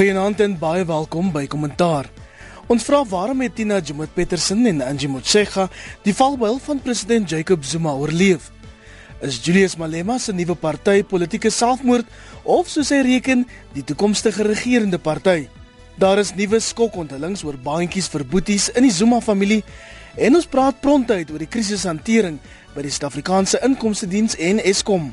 Goeienaand en baie welkom by Kommentaar. Ons vra waarom het Tina Jumot Petersen en Angie Motshega die valbuil van president Jacob Zuma oorleef? Is Julius Malema se nuwe party politieke selfmoord of soos hy reken die toekomstige regerende party? Daar is nuwe skokonthellings oor baantjies vir boeties in die Zuma familie en ons praat prontuit oor die krisishantering by die Suid-Afrikaanse Inkomste Diens en Eskom.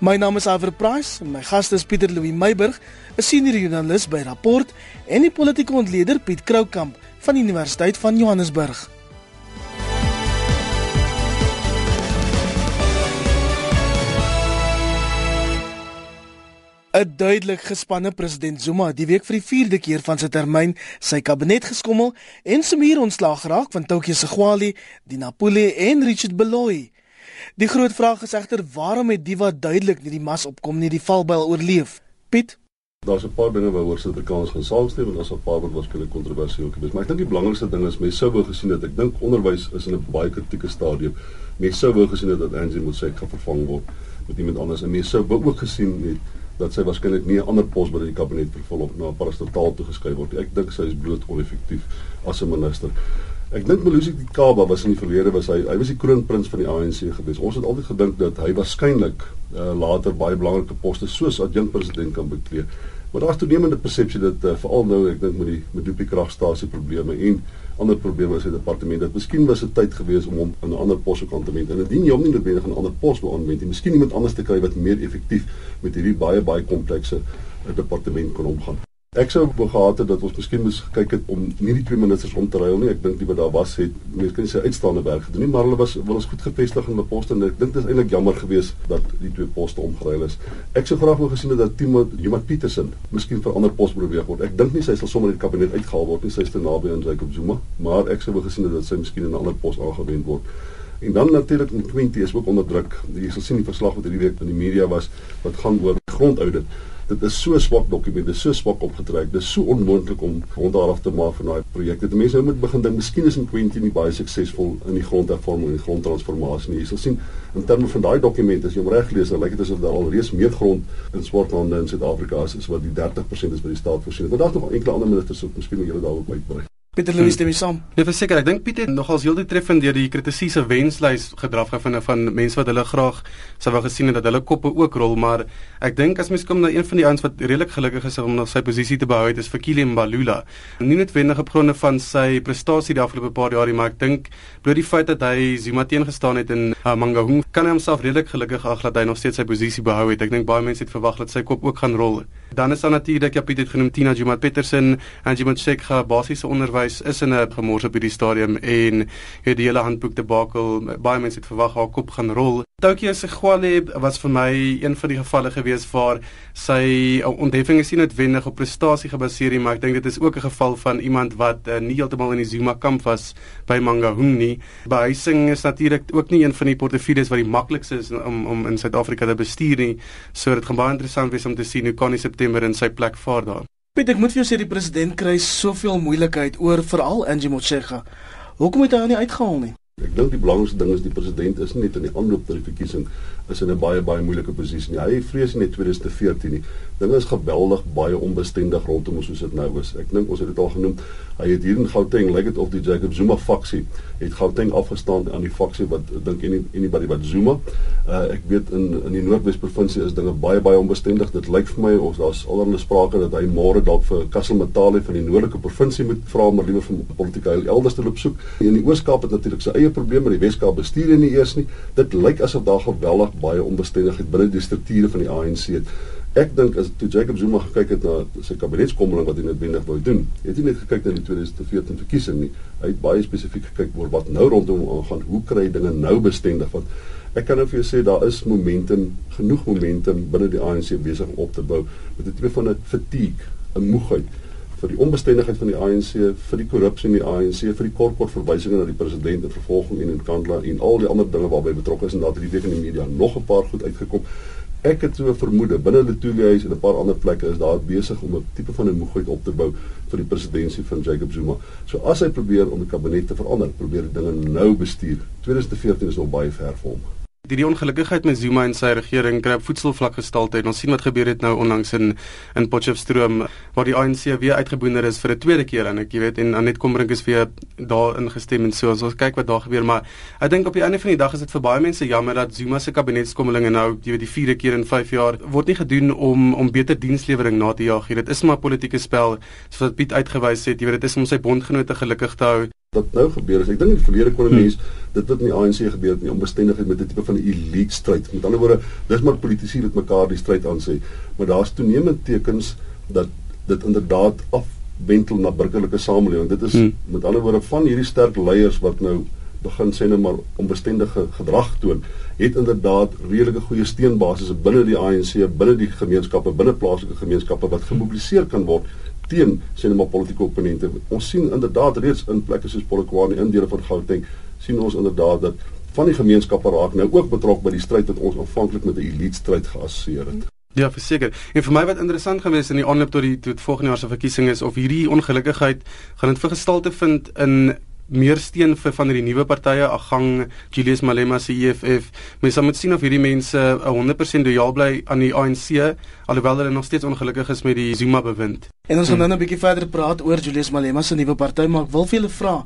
My naam is Iver Price en my gas is Pieter Louw Meiburg, 'n senior joernalis by Rapport en die politieke ontleder Piet Kroukamp van die Universiteit van Johannesburg. 'n Duidelik gespanne president Zuma het die week vir die 4de keer van sy termyn sy kabinet geskommel en sommer ontslaag geraak van Tokie Segwali, Dinapule en Richard Beloyi. Die groot vraag is egter waarom het die wat duidelik nie die mas opkom nie die valbuil oorleef? Piet Daar's 'n paar dinge waaroor Suid-Afrikaners gaan saamstem en daar's 'n paar wat waarskynlik kontroversieel gewees, maar ek dink die belangrikste ding is mense sou wou gesien het ek dink onderwys is in 'n baie kritieke stadium. Mense sou wou gesien dat Angie Motshekga gaan vervang word met iemand anders en mense sou ook gesien het dat sy waarskynlik nie 'n ander pos by die kabinet vervul of na 'n parastatal toegeskryf word. Ek dink sy is bloot oneffektief as 'n minister. Ek dink Melusi Kaba was in die verlede was hy hy was die kroonprins van die ANC gewees. Ons het altyd gedink dat hy waarskynlik uh, later baie belangrike poste soos adjunkt president kan beklee. Maar daar's toenemende persepsie dat uh, veral nou ek dink met die die kragstasie probleme en ander probleme in sy departement dat miskien was dit tyd gewees om hom in 'n ander pos te aanwend. En indien jy hom nie noodwendig in 'n ander pos wil aanwend nie, miskien iemand anders te kry wat meer effektief met hierdie baie baie komplekse uh, departement kan omgaan. Ek sou wou gehad het dat ons miskien moes gekyk het om nie die twee ministers om te ruil nie. Ek dink die wat daar was het meer kan sê uitstaande werk gedoen nie, maar hulle was wel ons goed gevestig in hulle poste en ek dink dit is eintlik jammer geweest dat die twee poste omgeruil is. Ek sou graag wou gesien het dat Timo Jumat Petersen miskien vir ander pos beweeg word. Ek dink nie sy sal sommer uit die kabinet uitgehaal word nie. Sy is te naby aan Jacob Zuma, maar ek sou wou gesien het dat sy miskien in 'n ander pos aangewend word. En dan natuurlik Quinty is ook onder druk. Jy sal sien die verslag wat hierdie week in die media was wat gaan oor grondaudit dit is so swak dokument, dit is so swak opgetrek, dit is so onmoontlik om grondheraf te maak van daai projekte. Die mense nou moet begin dink, miskien is in 20 nie baie suksesvol in die grondhervorming en die grondtransformasie nie. Jy sal sien in terme van daai dokument as jy hom reg lees, lyk dit asof daar alreeds meer grond in Swartlande in Suid-Afrika is as wat die 30% is by die staat voorsien. Maar daar's nog enkele ander ministers wat miskien julle daarop uitbrei. Pieter Louis stem saam. Nee, verseker, ek dink Pieter het nogals heel doeltreffend deur die kritiese wenslys gedraf van van mense wat hulle graag sou wou gesien het dat hulle koppe ook rol, maar ek dink as mens kom na een van die ouens wat redelik gelukkig is om nog sy posisie te behou, dit is Fikile Mbalula. Nie noodwendig op gronde van sy prestasie die afgelope paar jaar nie, maar ek dink bloot die feit dat hy Zuma teen gestaan het in uh, Mangaung, kan hy homself redelik gelukkig ag dat hy nog steeds sy posisie behou het. Ek dink baie mense het verwag dat sy kop ook gaan rol. Dan is daar natuurlik Pieter het genoem Tina Juma Petersen en Juma Sekha basiese onderwys is in 'n gemors op hierdie stadium en het die hele handboek te bakel baie mense het verwag haar kop gaan rol. Tokyo Segwale was vir my een van die gevalle gewees waar sy ontheffing is nie noodwendig op prestasie gebaseer nie maar ek dink dit is ook 'n geval van iemand wat uh, nie heeltemal in die Zuma kamp was by Mangaung nie. Behuising is natuurlik ook nie een van die portefeuilles wat die maklikste is om om in Suid-Afrika te bestuur nie. So dit gaan baie interessant wees om te sien hoe kan hy September in sy plek vaar daar Piet, ek moet vir jou sê die president kry soveel moeilikheid oor veral Angie Motshega. Hoekom het hy haar nie uitgehaal nie? Ek dink die belangrikste ding is die president is nie net in die aanloop tot die verkiesing is in 'n baie baie moeilike posisie nie. Hy vrees net 2014 nie. Dinge is geweldig baie onbestendig rondom ons soos dit nou is. Ek dink ons het dit al genoem. Hy het hier in Gauteng, lyk like dit of die Jacob Zuma faksie het Gauteng afgestaan aan die faksie wat dink en anybody wat Zuma. Uh, ek weet in in die Noordwes provinsie is dinge baie baie onbestendig. Dit lyk vir my of daar's allerlei sprake dat hy môre dalk vir Kassel Matale van die noordelike provinsie moet vra maar liewer vir politieke heil elders te loop soek. In die Oos-Kaap het natuurlik sy eie probleme, die Wes-Kaap bestuur nie eers nie. Dit lyk asof daar geweldig baie onbestendigheid binne die strukture van die ANC het. Ek dink as toe Jacob Zuma gekyk het na sy kabinetskommeling wat hy noodwendig wou doen, het hy net gekyk na die 2014 verkiesing nie. Hy het baie spesifiek gekyk oor wat nou rondom aangaan, hoe kry dinge nou bestendig want ek kan nou vir jou sê daar is momentum, genoeg momentum binne die ANC besig om op te bou met 'n tipe van 'n fatigue, 'n moegheid vir die onbestendigheid van die ANC, vir die korrupsie in die ANC, vir die kort kort verwysinge na die president en vervolging en in Kandla en al die ander dinge waarby betrokke is en daar het hierdie week in die media nog 'n paar goed uitgekom. Ek het so vermoed binne die Tulihuis en 'n paar ander plekke is daar besig om 'n tipe van 'n moegheid op te bou vir die presidentskap van Jacob Zuma. So as hy probeer om die kabinet te verander, probeer hy dinge nou bestuur. 2014 is nog baie ver vir hom. Die ongelukkigheid met Zuma en sy regering kry op voetselvlak gestalte. Ons sien wat gebeur het nou onlangs in in Potchefstroom waar die ANC weer uitgeboonder is vir 'n tweede keer en ek jy weet en Anet Kombrink is weer daar ingestem en so. Ons kyk wat daar gebeur, maar ek dink op die einde van die dag is dit vir baie mense jammer dat Zuma se kabinetskommelinge nou jy weet die vierde keer in 5 jaar word nie gedoen om om beter dienslewering na te jaag. Dit is maar 'n politieke spel soos wat Piet uitgewys het. Jy weet dit is om sy bondgenote gelukkig te hou wat nou gebeur is ek dink in die verlede kon 'n mens hmm. dit wat in die ANC gebeur het nie onbestendigheid met 'n tipe van elite stryd met ander woorde dis maar politici wat mekaar die stryd aan sê maar daar's toenemend tekens dat dit inderdaad afwentel na burgerlike samelewing dit is hmm. met ander woorde van hierdie sterk leiers wat nou begin sê net maar onbestendige gedrag toon het inderdaad redelike goeie steunbasis binne die ANC binne die gemeenskappe binne plaaslike gemeenskappe wat gemobiliseer kan word teen sien maar politieke opponente. Ons sien inderdaad reeds in plekke soos Polokwane in dele van Gauteng sien ons inderdaad dat van die gemeenskappe raak nou ook betrokke by die stryd wat ons aanvanklik met 'n elite stryd geassosieer het. Ja, verseker. En vir my wat interessant gewees in die aanloop tot die tot volgende jaar se verkiesing is of hierdie ongelukkigheid gaan dit vir gestalte vind in meer steun vir van die nuwe partye Agang Julius Malema se EFF. Mens moet sien of hierdie mense 100% lojaal bly aan die ANC alhoewel hulle nog steeds ongelukkig is met die Zuma bewind. En ons gaan hmm. nou 'n bietjie verder praat oor Julius Malema se nuwe party, maar ek wil vir julle vra.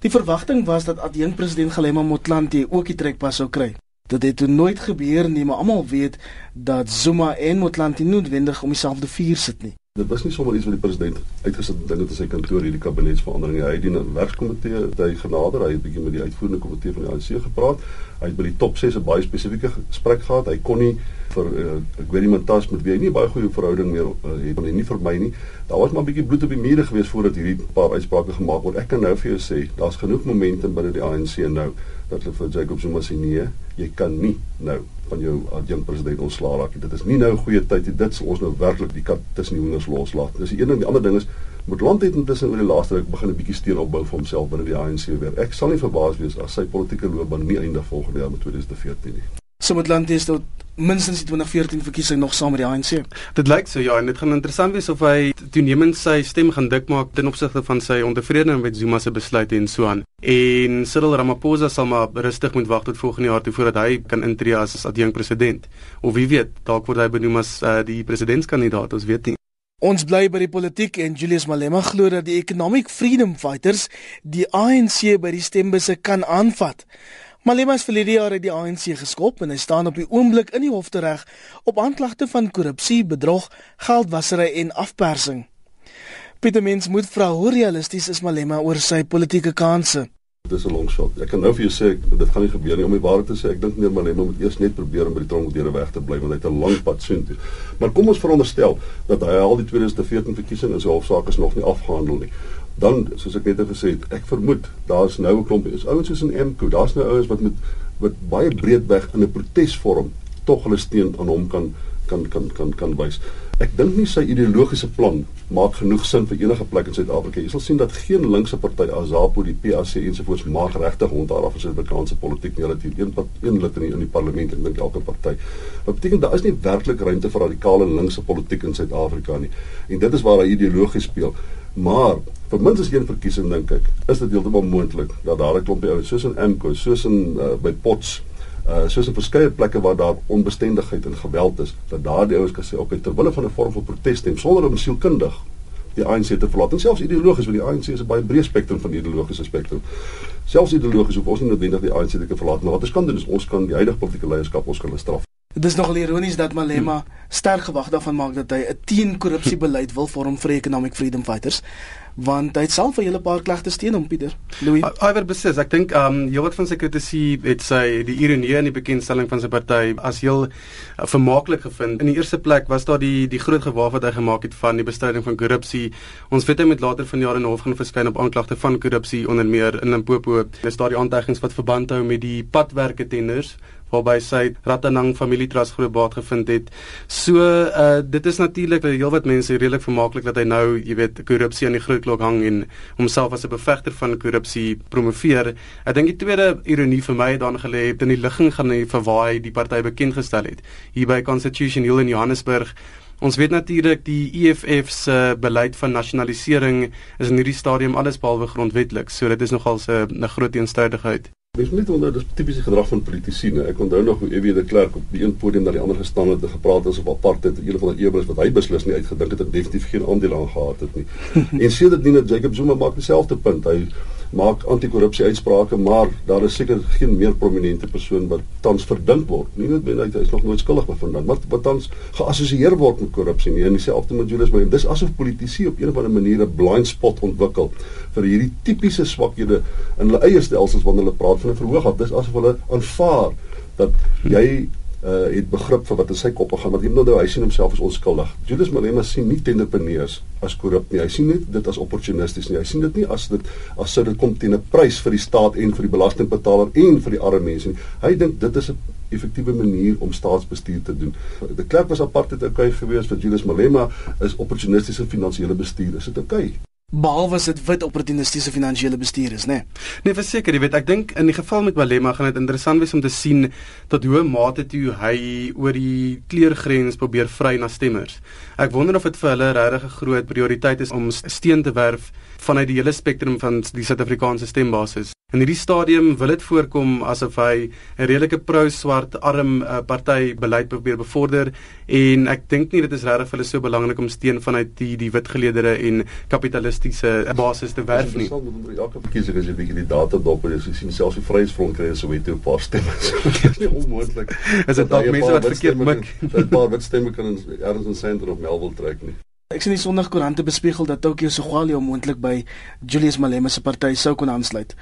Die verwagting was dat adjunk president Galema Motlanthe ook die trekpas sou kry. Dit het toe nooit gebeur nie, maar almal weet dat Zuma en Motlanthe noodwendig om dieselfde vuur sit nie. Dit was nie sommer iets wat die president uitgesit het dinge te sy kantoor hierdie kabinetsverandering. Hy het die werkskomitee hy genader, hy het bietjie met die uitvoerende komitee van die ANC gepraat. Hy het by die top 6 'n baie spesifieke gesprek gehad. Hy kon nie vir uh, ek weet nie Mantas met wie hy nie baie goeie verhouding meer uh, het nie, nie vir my nie. Daar was maar 'n bietjie bloed op die mure gewees voordat hierdie paar uitsprake gemaak word. Ek kan nou vir jou sê, daar's genoeg momentum binne die ANC nou dat hulle vir Jacob Zuma sê nee, jy kan nie nou van jou adjunk president ontslaa raak. Dit is nie nou 'n goeie tyd nie. Dit sal ons nou werklik die kat tussen die hoenders loslaat. Dis die een ding, die ander ding is moet land het intussen oor die laaste ruk begin 'n bietjie steen opbou vir homself binne die ANC weer. Ek sal nie verbaas wees as sy politieke loopbaan nie eindig volgende jaar met 2014 nie. So moet land is tot minstens die 2014 verkiesing nog saam met die ANC. Dit lyk so ja en dit gaan interessant wees of hy toenemend sy stem gaan dik maak ten opsigte van sy ontevredenheid met Zuma se besluite en so aan. En Cyril Ramaphosa sal maar rustig moet wag tot volgende jaar toe voordat hy kan intree as adjunk president. Of wie weet, dalk word hy benoem as uh, die presidentskandidaat, ons weet nie. Ons bly by die politiek en Julius Malema glo dat die Economic Freedom Fighters die ANC by die stembusse kan aanvat. Malema is verlede jaar uit die ANC geskop en hy staan op die oomblik in die hof tereg op aanklagte van korrupsie, bedrog, geldwasery en afpersing. Pieter Mens moet vra hoe realisties is Malema oor sy politieke kansse. Dit is 'n long shot. Ek kan nou vir jou sê dit gaan nie gebeur nie. Om die waarheid te sê, ek dink meneer Malema moet eers net probeer om by die tronkdeure weg te bly want hy het 'n lang pad soontoe. Maar kom ons veronderstel dat hy al die 2014 verkiesing in sy hofsaak is nog nie afgehandel nie dan soos ek net gesê het, ek vermoed daar's nou 'n klomp is ouens soos in MKO, daar's nou ouens wat met wat baie breedweg in 'n protesvorm tog hulle steun aan hom kan kan kan kan kan wys. Ek dink nie sy ideologiese plan maak genoeg sin vir enige plek in Suid-Afrika. Jy sal sien dat geen linkse party AZAPO, die PAC ensovoorts maak regtig hondhaar af in Suid-Afrikaanse politiek nie. Hulle het een een lid in die, in die parlement en dink elke party. Wat beteken daar is nie werklik ruimte vir radikale linkse politiek in Suid-Afrika nie. En dit is waar hy ideologies speel. Maar vir minstens een verkiesing dink ek, is dit heeltemal moontlik dat daar 'n klompie ouens soos in Emko, soos in uh, by Pots, uh soos in verskeie plekke waar daar onbestendigheid en geweld is, dat daardie ouens kan sê op okay, terwyl van 'n vorm van protes stem sonder om sielkundig die ANC te verlaat. En selfs ideologies, want die ANC is 'n baie breë spektrum van ideologiese spektrum. Selfs ideologies hoef ons nie noodwendig die ANC te verlaat nie. Wat ons kan doen is ons kan die huidige politieke leierskap ons kan hulle straf. Dit is nogal ironies dat Malema sterk gewag daarvan maak dat hy 'n teen-korrupsiebeleid wil vorm vir Economic Freedom Fighters want hy het self 'n hele paar klagtes teen hom Pieter. Louis. Iwer beslis, ek dink ehm um, heelwat van sy kritisie het sy die ironie in die bekendstelling van sy party as heel uh, vermaaklik gevind. In die eerste plek was daar die die groot gewaar wat hy gemaak het van die bestryding van korrupsie. Ons weet hy met later van jare in hof gaan verskyn op aanklagte van korrupsie onder meer in Limpopo. Dis daar die aantuigings wat verband hou met die padwerke tenders waarby sy Ratanang familietrust groot baat gevind het. So uh dit is natuurlik vir heelwat mense redelik vermaaklik dat hy nou, jy weet, korrupsie aan die groot klok hang en homself as 'n bevegter van korrupsie promoveer. Ek dink die tweede ironie vir my dan gelê het in die ligging gaan hy vir waar hy die party bekend gestel het. Hier by Constitution Hill in Johannesburg Ons weet natuurlik die EFF se beleid van nasionalisering is in hierdie stadium alles behalwe grondwetlik. So dit is nogal 'n groot teenstrydigheid. Mens moet onthou dis tipiese gedrag van politici. Ek onthou nog hoe Ewie de Klerk op die een podium na die ander gestaan het en gepraat het oor apartheid en een van die eweres wat hy beslis nie uitgedink het en definitief geen aandeel aan gehad het nie. en sedertdien het Jacob Zuma maak dieselfde punt. Hy maak anti-korrupsie uitsprake, maar daar is seker geen meer prominente persoon wat tans verdink word. Nie net binne hy is nog nooit skuldig bevind, maar wat tans geassosieer word met korrupsie nie. En dieselfde met Julius Malema. Dis asof politici op 'n of ander manier 'n blind spot ontwikkel vir hierdie tipiese swakhede in hulle eie stelsels wanneer hulle praat van 'n verhoog. Dis asof hulle aanvaar dat jy uh het begrip vir wat in sy kop gaan jy moet nou hy sien homself as onskuldig. Julius Malema sien nie tenderpreneurs as korrup nie. Hy sien net dit as opportunisties nie. Hy sien dit nie as dit as sou dit kom teen 'n prys vir die staat en vir die belastingbetaler en vir die arme mense nie. Hy dink dit is 'n effektiewe manier om staatsbestuur te doen. Die klerk was apartheid okay geweest vir Julius Malema is opportunistiese finansiële bestuur. Is dit okay? Behalwe as dit wit opportunistiese finansiële bestuur is, né? Nee? nee, verseker, jy weet, ek dink in die geval met Malema gaan dit interessant wees om te sien tot hoe mate toe hy oor die kleurgrens probeer vry na stemmers. Ek wonder of dit vir hulle regtig 'n groot prioriteit is om steen te werf vanuit die hele spektrum van die Suid-Afrikaanse stembasis. In hierdie stadium wil dit voorkom asof hy 'n redelike pro-swart arm uh, party beleid probeer bevorder en ek dink nie dit is regtig vir hulle so belangrik om steen vanuit die die wit geleedere en kapitalistiese basis te werf nie. Ons moet onder elke verkiesing as jy bietjie die data dop en jy sien selfs die Vryheidsfront kry so weet 'n paar stemme. Dit is nie onmoontlik. Is dit dalk mense wat verkeerd mik? 'n paar wit stemme kan ergens in senter of Melville trek nie. Ek sien die Sondagkoerante bespiegel dat Tokyo Sogwali moontlik by Julius Malema se party sou kon aansluit.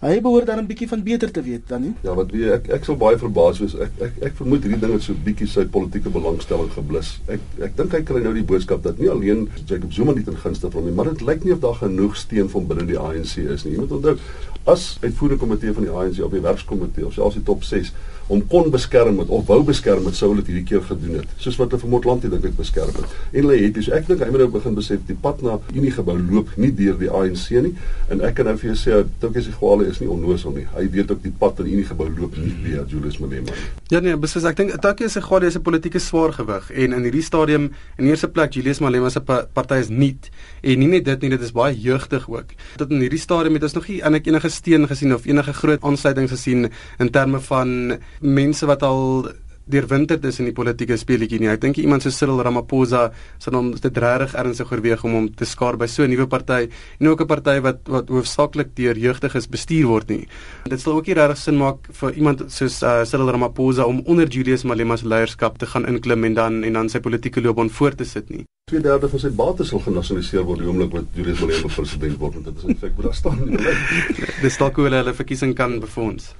Hy behoort dan 'n bietjie van beter te weet dan nie. Ja, wat weet ek ek sou baie verbaas wees. Ek ek ek vermoed hierdie ding het so 'n bietjie sy politieke belangstelling geblus. Ek ek dink hy kry nou die boodskap dat nie alleen Jacob Zuma nie ten gunste van hom nie, maar dit lyk nie of daar genoeg steun van binne die ANC is nie. Jy moet onthou as uitvoerende komitee van die ANC op die werkskomitee of selfs die top 6 om kon beskerm het of wou beskerm het sou hulle dit hierdie keer gedoen het. Soos wat hulle vir Montlantie dink ek beskerm het. En hulle het dus ek dink hy moet nou begin besef die pad na Unie gebou loop nie deur die ANC nie. En ek kan nou vir jou sê dink as die Gwale is nie onnoosel nie. Hy weet ook die pad na Unie gebou loop nie via Julius Malema ja nee beslis ek dink Taki se Gwale is 'n politieke swaar gewig en in hierdie stadium in eerste plek Julius Malema se party is nie en nie net dit nie dit is baie jeugdig ook. Tot in hierdie stadium het ons nog nie enige steen gesien of enige groot aansluitings gesien in terme van mense wat al deurwinterd is in die politieke speletjie nie. Ek dink iemand so Cyril Ramaphosa sal hom dit regtig ernstig oorweeg om hom te skaar by so 'n nuwe party en ook 'n party wat wat hoofsaaklik deur jeugdiges bestuur word nie. Dit sal ook nie regtig sin maak vir iemand soos uh, Cyril Ramaphosa om onder Julius Malema se leierskap te gaan inklim en dan en dan sy politieke loopbaan voort te sit nie. 2/3 van sy bates sal genasionaliseer word die oomblik wat Julius Malema president word en dit is in feite wat daar staan nie. Dis dalk hoe hulle hulle verkiesing kan befonds.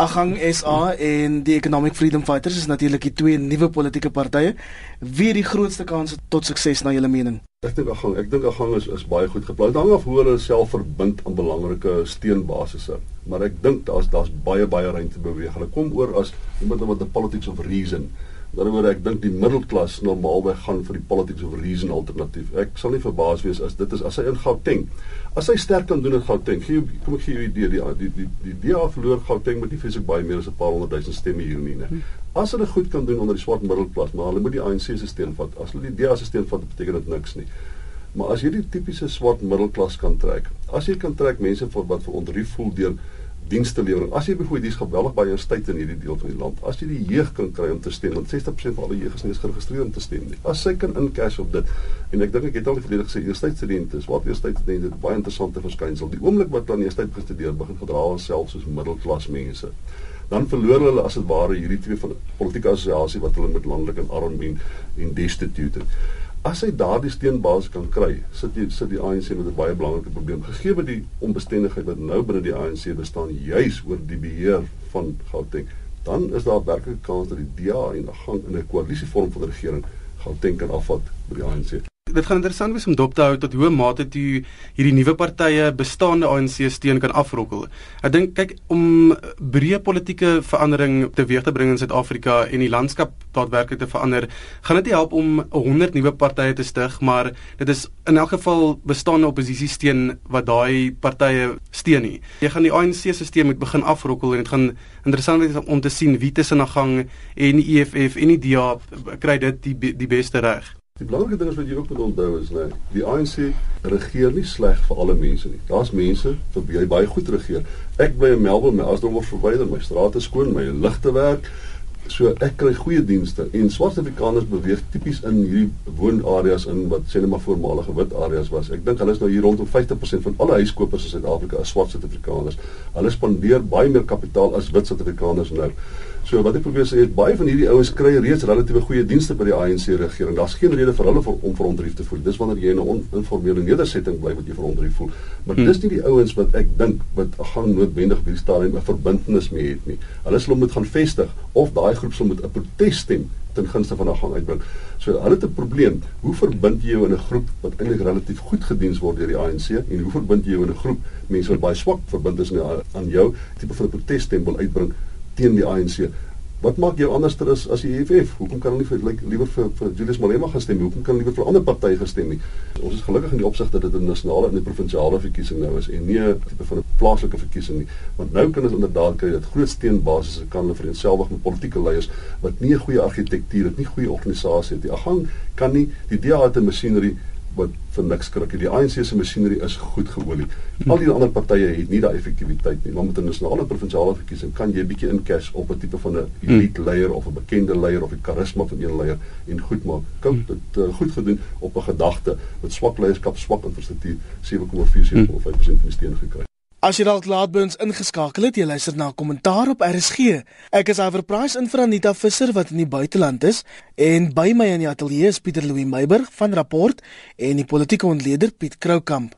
Agang SA en die Economic Freedom Fighters is natuurlik die twee nuwe politieke partye. Wie het die grootste kans tot sukses na julle mening? Ek dink Agang, ek dink Agang is is baie goed geplaas. Hang af hoe hulle self verbind aan belangrike steunbasisse. Maar ek dink daar's daar's baie baie ruimte beweeg. Hulle kom oor as iemand wat 'n politics of reason Ander kant ek dink die middelklas normaalweg gaan vir die politics of reason alternatief. Ek sal nie verbaas wees as dit is as hy in Gauteng. As hy sterk kan doen in Gauteng, gee kom ek gee jou idee die die die die DA verloor Gauteng met nie fisiek baie meer as 'n paar honderd duisend stemme hier nie. As hulle goed kan doen onder die swart middelklas, maar hulle moet die ANC se steun vat. As hulle die DA se steun vat, beteken dit niks nie. Maar as jy die tipiese swart middelklas kan trek, as jy kan trek mense wat vir ontrief voel deur dienste lewering. As jy byvoorbeeld dis geweldig baie tyd in hierdie deel van die land. As jy die jeug kan kry om te stem, want 60% van alle jeug is geregistreer om te stem nie. As sy kan incash op dit. En ek dink ek het al die verlede gesê, universiteitsstudente is wat universiteitsstudente baie interessante verskynsel. Die oomblik wat hulle universiteit gestudeer, begin gedra homself soos middelklas mense. Dan verloor hulle as dit ware hierdie twee van politieke assosiasie wat hulle met landelik en arm en en destitute. As hy daardie steenbasis kan kry, sit jy sit die ANC met 'n baie belangrike probleem. Gegee word die onbestendigheid wat nou binne die ANC bestaan juis oor die beheer van Gauteng, dan is daar werklik kans dat die DA en 'n gang in 'n koalisievorm van regering Gauteng kan afvat by die ANC dit gaan interessant wees om dop te hou tot hoe mate toe hierdie nuwe partye bestaande ANC steun kan afrokkel. Ek dink kyk om breë politieke verandering teweeg te bring in Suid-Afrika en die landskap daadwerklik te verander, gaan dit nie help om 100 nuwe partye te stig, maar dit is in elk geval bestaande oppositie steun wat daai partye steun nie. Jy gaan die ANC stelsel moet begin afrokkel en dit gaan interessant wees om te sien wie tussen na gang en die EFF en die DA kry dit die die beste reg. Die belangrike ding is wat jy ook moet onthou is nou, die ANC regeer nie sleg vir alle mense nie. Daar's mense vir wie hy baie goed regeer. Ek bly in Melbourne, my asdom word verwyder, my strate skoon, my ligte werk. So ek kry goeie dienste en swart Afrikaners beweeg tipies in hierdie woonareas in wat sê net maar voormalige wit areas was. Ek dink hulle is nou hier rondom 50% van alle huiskopers in Suid-Afrika is swart Suid-Afrikaners. Hulle spandeer baie meer kapitaal as wit Suid-Afrikaners nou. So wat ek probeer sê is baie van hierdie ouens kry reeds relatiewe goeie dienste by die ANC regering. Daar's geen rede vir hulle om vir ontrief te voel. Dis wanneer jy in 'n oninformele nedersetting bly wat jy vir ontrief voel. Maar hmm. dis nie die ouens wat ek dink wat gaan noodwendig by die stadium 'n verbintenis mee het nie. Hulle sal moet gaan vestig of daai groep sal moet 'n protesstem ten gunste van 'n gang uitbring. So hulle het 'n probleem. Hoe verbind jy jou in 'n groep wat eintlik relatief goed gediens word deur die ANC en hoe verbind jy jou in 'n groep mense wat baie swak verbind is aan jou tipe van 'n protesstem wil uitbring teen die ANC? Wat maak jou anderster as as die EFF? Hoekom kan hulle nie vir like, liewer vir vir Julius Malema gestem nie? Hoekom kan hulle liewer vir 'n ander party gestem nie? Ons is gelukkig in die opsig dat dit 'n nasionale en 'n provinsiale verkiesing nou is en nie 'n tipe van 'n plaaslike verkiesing nie. Want nou kan ons inderdaad kry dat groot steenbasisse kan hulle vereenselwig met politieke leiers wat nie 'n goeie argitektuur het, nie goeie organisasie het nie. Agang kan nie die DA 'n masjinerie wat vir niks skrik. Die ANC se masjinerie is goed geolie. Al die ander partye het nie daai effektiwiteit nie. Maar met 'n nasionale provinsiale verkiesing kan jy bietjie incash op 'n tipe van 'n elite leier of 'n bekende leier of die karisma van een leier en goed maak. Kan dit uh, goed gedoen op 'n gedagte met swak leierskap, swak infrastruktuur, 7,47% van die steun gekry. As jy dalk laat by ons ingeskakel het, jy luister na 'n kommentaar op RSG. Ek is Iver Price in vir Anita Visser wat in die buiteland is en by my in die ateljee is Pieter Louw Meiburg van Rapport en die politieke ontleder Piet Kroukamp.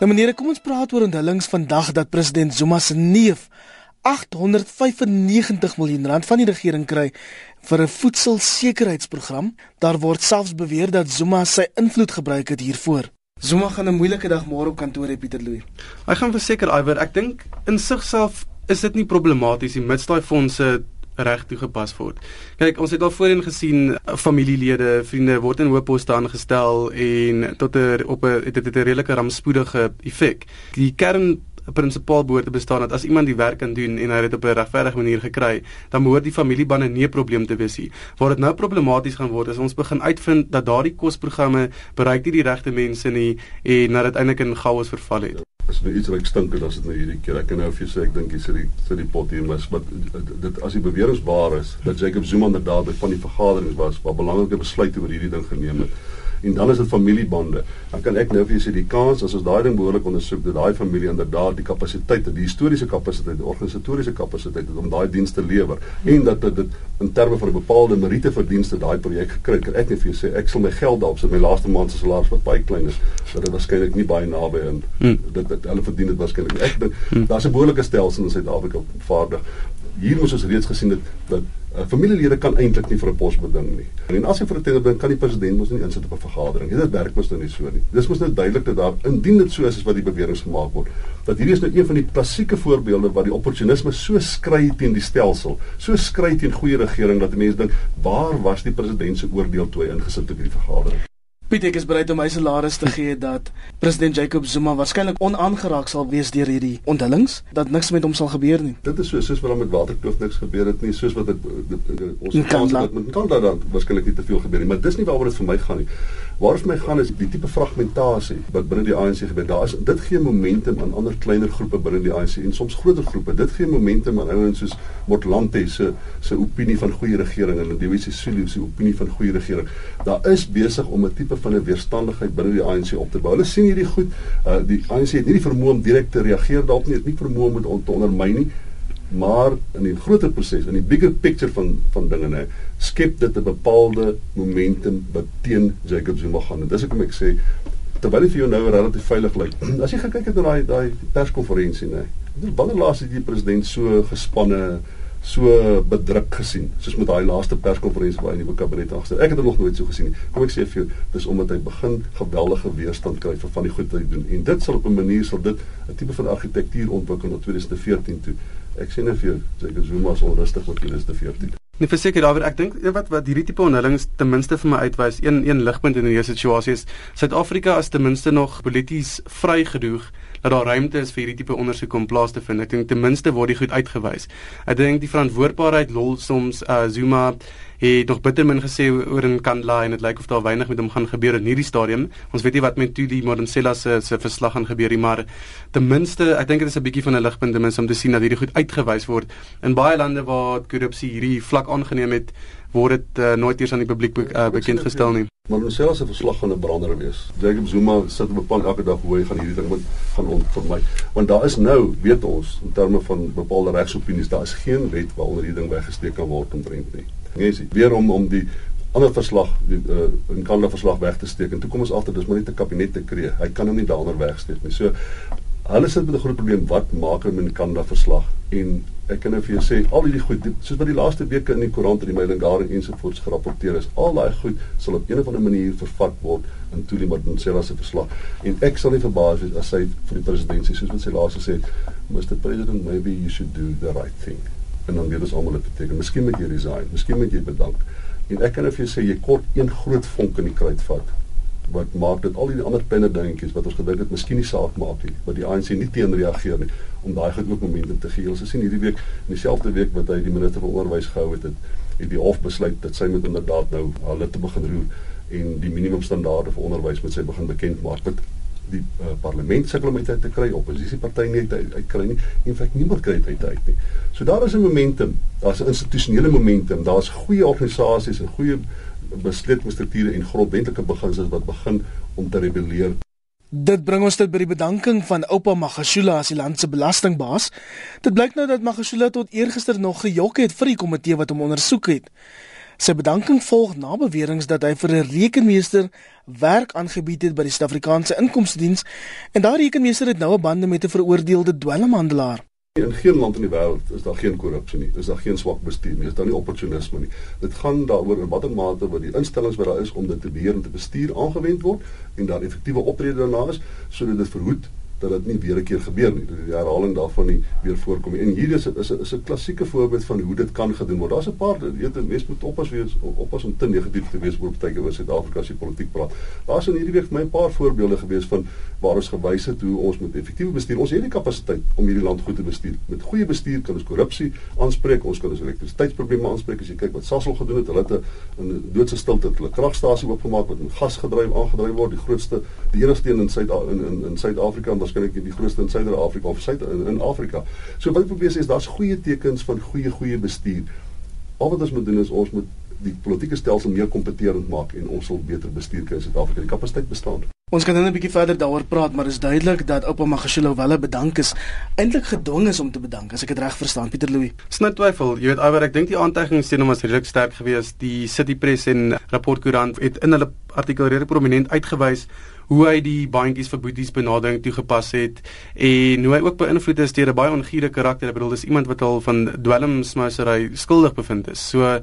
Nou meneer, kom ons praat oor onthullings vandag dat president Zuma se neef 895 miljoen rand van die regering kry vir 'n voedselsekerheidsprogram. Daar word selfs beweer dat Zuma sy invloed gebruik het hiervoor. Zuma gaan 'n moeilike dag môre op kantoor hê Pieter Louw. Hy gaan verseker Iwer, ek dink in sigself is dit nie problematies nie mits daai fondse reg toegepas word. Kyk, ons het al voorheen gesien familielede, vriende word in hoë poste aangestel en tot 'n op 'n dit het 'n redelike rampspoedige effek. Die kern 'n prinsipaal behoort te bestaan dat as iemand die werk kan doen en hy dit op 'n regverdige manier gekry, dan behoort die familiebande nie 'n probleem te wees nie. Waar dit nou problematies gaan word is ons begin uitvind dat daardie kosprogramme bereik nie die regte mense nie en dat dit eintlik in chaos verval het. As nou iets reik stinker as dit nou hierdie keer. Ek kan nou vir jou sê ek dink dis die sit die pot hier mis, maar dit as die beweringe waar is dat Jacob Zuma inderdaad by van die vergaderings was waar belangrike besluite oor hierdie ding geneem het en dan is dit familiebande. Dan kan ek nou vir julle sê die kans as ons daai ding behoorlik ondersoek dat daai familie inderdaad die kapasiteit het, die historiese kapasiteit, die organisatoriese kapasiteit het om daai dienste te lewer en dat dit, in terme van 'n bepaalde meriete verdienste daai projek gekry het. Ek net vir julle sê ek sal my geld daarop sit, my laaste maand se salaris wat baie klein is, dat dit waarskynlik nie baie naby in hmm. dit dit hulle verdien dit waarskynlik. Ek dink hmm. daar's 'n behoorlike stelsel in Suid-Afrika vaardig. Hier moes ons reeds gesien het dat Uh, familielede kan eintlik nie vir 'n pos beding nie. En as jy vir 'n tender beding kan die president mos nie insit op 'n vergadering. Dit werk mos nou nie so nie. Dis mos nou duidelik dat daar indien dit so is as wat die beweringe gemaak word, dat hierdie is nou een van die klassieke voorbeelde waar die opportunisme so skree teen die stelsel, so skree teen goeie regering dat mense dink, waar was die president se oordeel toe hy ingesit het op hierdie vergadering? Piet ek is bereid om my salaris te gee dat president Jacob Zuma waarskynlik onaangeraak sal wees deur hierdie onthullings dat niks met hom sal gebeur nie. Dit is so soos wat met Waterkloof niks gebeur het nie, soos wat dit ons kans dat met Kanda dan waarskynlik nie te veel gebeur nie, maar dis nie waaroor dit vir my gaan nie. Waar vir my gaan is die tipe fragmentasie wat binne die ANC gebeur. Daar is dit gee momentum aan ander kleiner groepe binne die ANC en soms groter groepe. Dit gee momentum aan ouens soos Motlanthe se se opinie van goeie regering en die WC Sulu se opinie van goeie regering. Daar is besig om 'n tipe van 'n weerstandigheid binne die ANC op te bou. Hulle sien hierdie goed. Uh, die ANC het nie die vermoë om direk te reageer daarop nie. Het nie vermoë om dit on te ondermyn nie. Maar in die groter proses, in die bigger picture van van dinge nê, skep dit 'n bepaalde momentum wat teen Jacob Zuma gaan. En dis hoekom ek sê terwyl hy vir jou nou relatief veilig lyk. As jy kyk het na daai daai perskonferensie nê. Wanneer laas het die president so gespanne so bedruk gesien soos met daai laaste perskonferensie waar hy in die kabinet agter. Ek het hom nog nooit so gesien nie. Kom ek sê vir jou, dis omdat hy begin geweldige weerstand kry vir van die goed wat hy doen. En dit sal op 'n manier sal dit 'n tipe van argitektuur ontwikkel na 2014 toe. Ek sê net vir jou, Jacob Zuma se onrustig met 2014. Nee verseker daaroor ek dink wat wat hierdie tipe onhullings ten minste vir my uitwys een een ligpunt in hierdie situasie is Suid-Afrika is ten minste nog polities vry genoeg dat daar ruimte is vir hierdie tipe ondersoek om plaas te vind. Ek dink ten minste word dit goed uitgewys. Ek dink die verantwoordbaarheid lol soms uh, Zuma het nog bitter min gesê oor in Kandla en dit lyk of daar weinig met hom gaan gebeur in hierdie stadium. Ons weet nie wat met Tuli Modensela se se verslag gaan gebeur nie, maar ten minste ek dink dit is 'n bietjie van 'n ligpunt ten minste om te sien dat hierdie goed uitgewys word. In baie lande waar korrupsie hierdie vlak aangeneem het, word dit uh, nooit eers aan die publiek be uh, bekend gestel nie. Maar Modensela se verslag gaan 'n brander wees. Jacob Zuma sit op beplan elke dag hoe hy gaan hierdie ding moet gaan ontvermy. Want daar is nou, weet ons, in terme van bepaalde regsopinies, daar is geen wet waaronder hierdie ding weggesteek kan word omtrent nie mense weer om om die ander verslag die uh, in Kanada verslag weg te steek en toe kom ons agter dis maar net 'n kabinet te kree. Hy kan hom nie daaronder wegsteek nie. So hulle sit met 'n groot probleem wat maak die Kanada verslag en ek kan nou vir jou sê al hierdie goed soos wat die laaste weke in die koerant en die Mailingar en ensovoorts gerapporteer is al daai goed sal op 'n of ander manier vervat word in Tuli Madonsela se verslag en ek sal nie verbaas wees as hy vir die presidentskap soos wat sy laas gesê het Mr President maybe you should do the right thing en dan weet ons almal dit beteken. Miskien moet jy resign, miskien moet jy bedank. En ek kan net vir jou sê jy kort een groot vonk in die kruit vat wat maak dit al die ander penne dingetjies wat ons gedink het miskien nie saak maak nie, wat die ANC nie teen reageer nie om daai goed ook momentum te gee. Ons sien hierdie week in dieselfde week wat hy die minister van onderwys gehou het, het, het die hof besluit dat sy moet inderdaad nou hulle te begin roer en die minimumstandaarde vir onderwys moet sy begin bekend maak. Wat die uh, parlement sukkel om dit te kry, oppositiepartye nie uit, uit kry nie. In feite niemand kry dit uit nie. So daar is 'n momentum, daar's 'n institusionele momentum, daar's goeie organisasies en goeie besluitstrukture en grondwetlike beginsels wat begin om te rebelleer. Dit bring ons tot by die bedanking van Oupa Magashula as die land se belastingbaas. Dit blyk nou dat Magashula tot eergister nog gejok het vir die komitee wat hom ondersoek het. Sy bedanking volg na beweringe dat hy vir 'n rekenmeester werk aangebied het by die Suid-Afrikaanse Inkomstediens en daardie rekenmeester het nou 'n bande met 'n veroordeelde dwelmhandelaar. In geen land in die wêreld is daar geen korrupsie nie. Is daar geen swak bestuur nie. Is daar nie opportunisme nie. Dit gaan daaroor in watter mate wat die instellings wat daar is om dit te beheer en te bestuur aangewend word en daar effektiewe optrede daarna is sodat dit verhoed dat dit nie weer 'n keer gebeur nie. Dat die herhaling daarvan nie weer voorkom nie. En hier is is 'n is 'n klassieke voorbeeld van hoe dit kan gedoen word. Daar's 'n paar weet 'n mens moet oppas wees oppas om te negatief te wees oor baie oor Suid-Afrika se politiek praat. Daar's in hierdie week vir my 'n paar voorbeelde gewees van waar ons gewys het hoe ons moet effektief bestuur. Ons het die kapasiteit om hierdie land goed te bestuur. Met goeie bestuur kan ons korrupsie aanspreek. Ons kan ons elektrisiteitsprobleme aanspreek. As jy kyk wat Sasol gedoen het, hulle het 'n doodse stilte hulle kragstasie oopgemaak wat met gas gedryf aangedryf word, die grootste die enigste een in Suid in in Suid-Afrika en waarskynlik die grootste in Suider-Afrika of Suid in, in Afrika. So wat ek probeer sê is daar's goeie tekens van goeie goeie bestuur. Al wat ons moet doen is ons moet die politieke stelsel meer kompeterend maak en ons sal beter bestuur kan in Suid-Afrika. Die kapasiteit bestaan. Ons kan nou 'n bietjie verder daaroor praat, maar is duidelik dat Oupa Magashule wel bedank is, eintlik gedwing is om te bedank, as ek dit reg verstaan, Pieter Louw. Sny twyfel, jy weet alwer ek dink die aantuigings teen hom was redelik sterk geweest. Die City Press en Rapport Koerant het in hulle artikel redelik prominent uitgewys hoe hy die bandjies vir boeties benadering toegepas het en hoe hy ook beïnvloed is deur 'n baie ongiere karakter. Ek bedoel dis iemand wat al van dwelmsmousery skuldig bevind is. So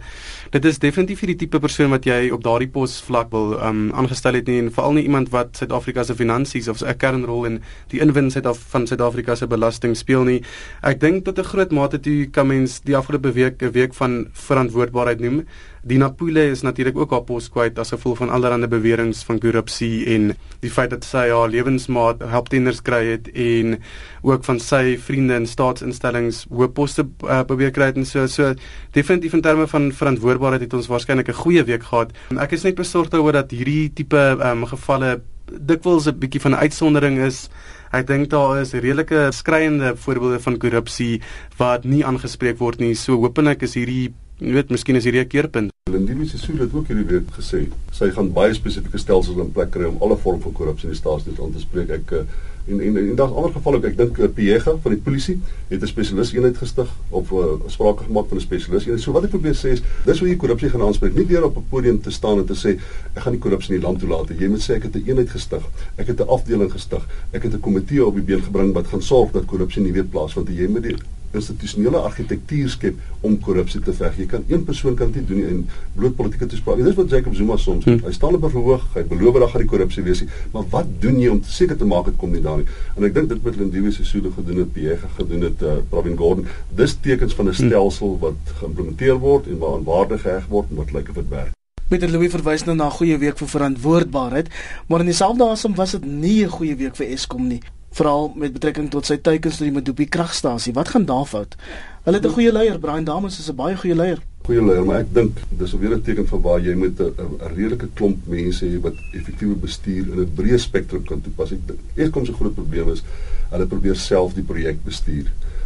dit is definitief vir die tipe persoon wat jy op daardie pos vlak wil um aangestel het nie en veral nie iemand wat Suid-Afrika se finansies of 'n kernrol in die inwin Suid van Suid-Afrika se belasting speel nie. Ek dink tot 'n groot mate toe kan mens die afgelope week 'n week van verantwoordbaarheid noem. Dina Pule is natuurlik ook haar pos kwyt as gevolg van allerlei beweringe van korrupsie en die feit dat sy haar lewensmaat help tenders kry het en ook van sy vriende in staatsinstellings hoë poste uh, probeer kry het en so so definitief in terme van verantwoordbaarheid het ons waarskynlik 'n goeie week gehad. Ek is net besorgd oor dat hierdie tipe um, gevalle dikwels 'n bietjie van 'n uitsondering is. Ek dink daar is redelike skreiende voorbeelde van korrupsie wat nie aangespreek word nie. So hopelik is hierdie Jy weet, miskien is hierdie 'n keerpunt. Lindie Sisulu het ook hierdie week gesê sy gaan baie spesifieke stelsels in plek kry om alle vorm van korrupsie in die staatsdiens aan te spreek. Ek eh, en en, en daar's ander gevalle ook. Ek dink uh, Piega van die polisie het 'n spesialis eenheid gestig of uh, sprake gemaak van 'n spesialis eenheid. So wat ek probeer sê is, dis hoe jy korrupsie gaan aanspreek. Nie deur op 'n podium te staan en te sê ek gaan die korrupsie in die land toelaat nie. Jy moet sê ek het 'n eenheid gestig. Ek het 'n afdeling gestig. Ek het 'n komitee op die been gebring wat gaan sorg dat korrupsie nie weer plaasvind nie. Jy moet die institusionele argitektuur skep om korrupsie te veg. Jy kan een persoon kan dit doen nie in bloot politieke toespraak. Dis wat Jacob Zuma soms doen. Hmm. Hy staan op 'n verhoog, hy beloof dat gaan die korrupsie wees nie, maar wat doen jy om seker te maak dit kom nie daar nie? En ek dink dit met Lindiwe Sisulu gedoen het, Piega gedoen het, uh, Pravin Gordhan, dis tekens van 'n hmm. stelsel wat geïmplementeer word en waaraan waarde geheg word en wat lyk of dit werk. Peter Louw verwys nou na 'n goeie week vir verantwoordbaarheid, maar in dieselfde asem was dit nie 'n goeie week vir Eskom nie. Veral met betrekking tot sy teikens tot die Medupi kragstasie. Wat gaan daar fout? Hulle het 'n goeie leier, Brian Dames is 'n baie goeie leier. Goeie leier, maar ek dink dis weer 'n teken van waar jy met 'n redelike klomp mense hê wat effektiewe bestuur in 'n breë spektrum kan toepas. Ek dink eers kom se groot probleem is hulle probeer self die projek bestuur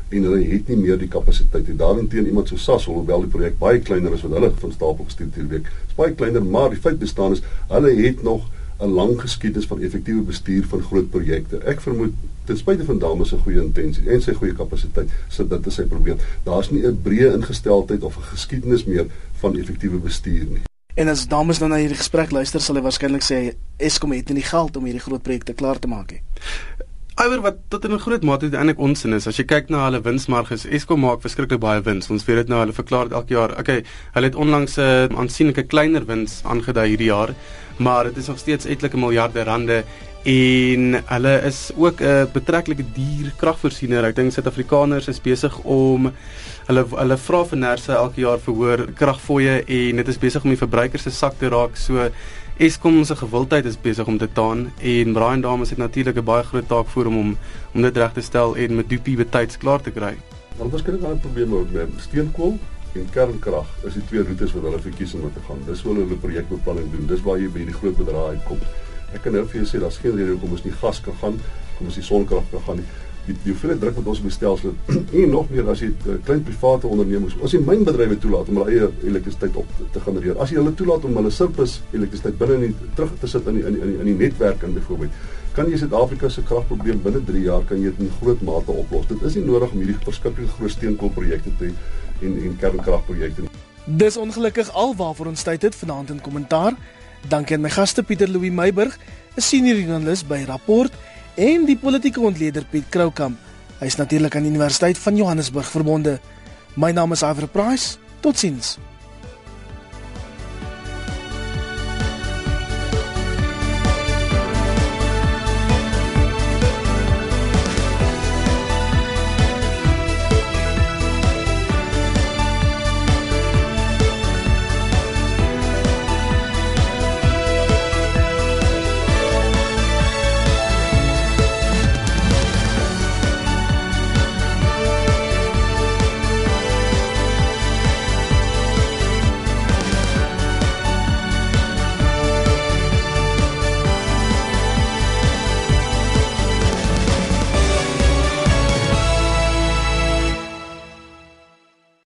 en hulle het nie meer die kapasiteit nie. Daarenteen iemand so SAS, hoewel die projek baie kleiner is wat hulle van stapel gestuur het hierdie week. Is baie kleiner, maar die feit bestaan is hulle het nog 'n lang geskiedenis van effektiewe bestuur van groot projekte. Ek vermoed ten spyte van dames se goeie intensie en sy goeie kapasiteit, sit dit is sy probleem. Daar's nie 'n breë ingesteldheid of 'n geskiedenis meer van effektiewe bestuur nie. En as dames dan na hierdie gesprek luister, sal hy waarskynlik sê Eskom het nie die geld om hierdie groot projekte klaar te maak nie. Iwer wat tot in 'n groot mate eintlik onsin is. As jy kyk na hulle winsmarges, Eskom maak verskriklik baie wins. Ons weet dit nou, hulle verklaar dit elke jaar. Okay, hulle het onlangs 'n uh, aansienlike kleiner wins aangedui hierdie jaar, maar dit is nog steeds etlike miljarde rande en hulle is ook 'n betreklike duur kragvoorsiener. Ek dink Suid-Afrikaners is besig om hulle hulle vra vir nerse elke jaar verhoor kragfooie en dit is besig om die verbruikers se sak te raak. So Eskom se gewildheid is besig om te taan en Brian Dames het natuurlik 'n baie groot taak voor hom om om dit reg te stel en met Dupie betyds klaar te kry. Want ons kyk aan ook met steenkool en kernkrag. Is die twee roetes wat hulle verkies om te gaan. Dis hoe hulle projekbeplanning doen. Dis waar jy by die groot bedrae uitkom. Ek kan nou vir jou sê daar's geen rede hoekom ons nie gas kan gaan, kom ons die sonkrag kan gaan nie die die hoeveelheid druk wat ons op die stelsel en nog meer as jy uh, klein private ondernemings as jy mynbedrywe toelaat om hulle eie elektrisiteit op te, te genereer. As jy hulle toelaat om hulle surplus elektrisiteit binne in die, terug te sit in die, in die, in die netwerk in byvoorbeeld kan jy Suid-Afrika se kragprobleem binne 3 jaar kan jy dit in groot mate oplos. Dit is nie nodig om hierdie verskriklike groot steenkoolprojekte te en en kernkragprojekte dis ongelukkig alwaarvoor ons tyd het vanaand in kommentaar. Dankie aan my gaste Pieter Louw Meiburg 'n senior joernalis by Rapport en die politieke ontleder Piet Kroukamp. Hy is natuurlik aan die Universiteit van Johannesburg verbonde. My naam is Iver Price. Totsiens.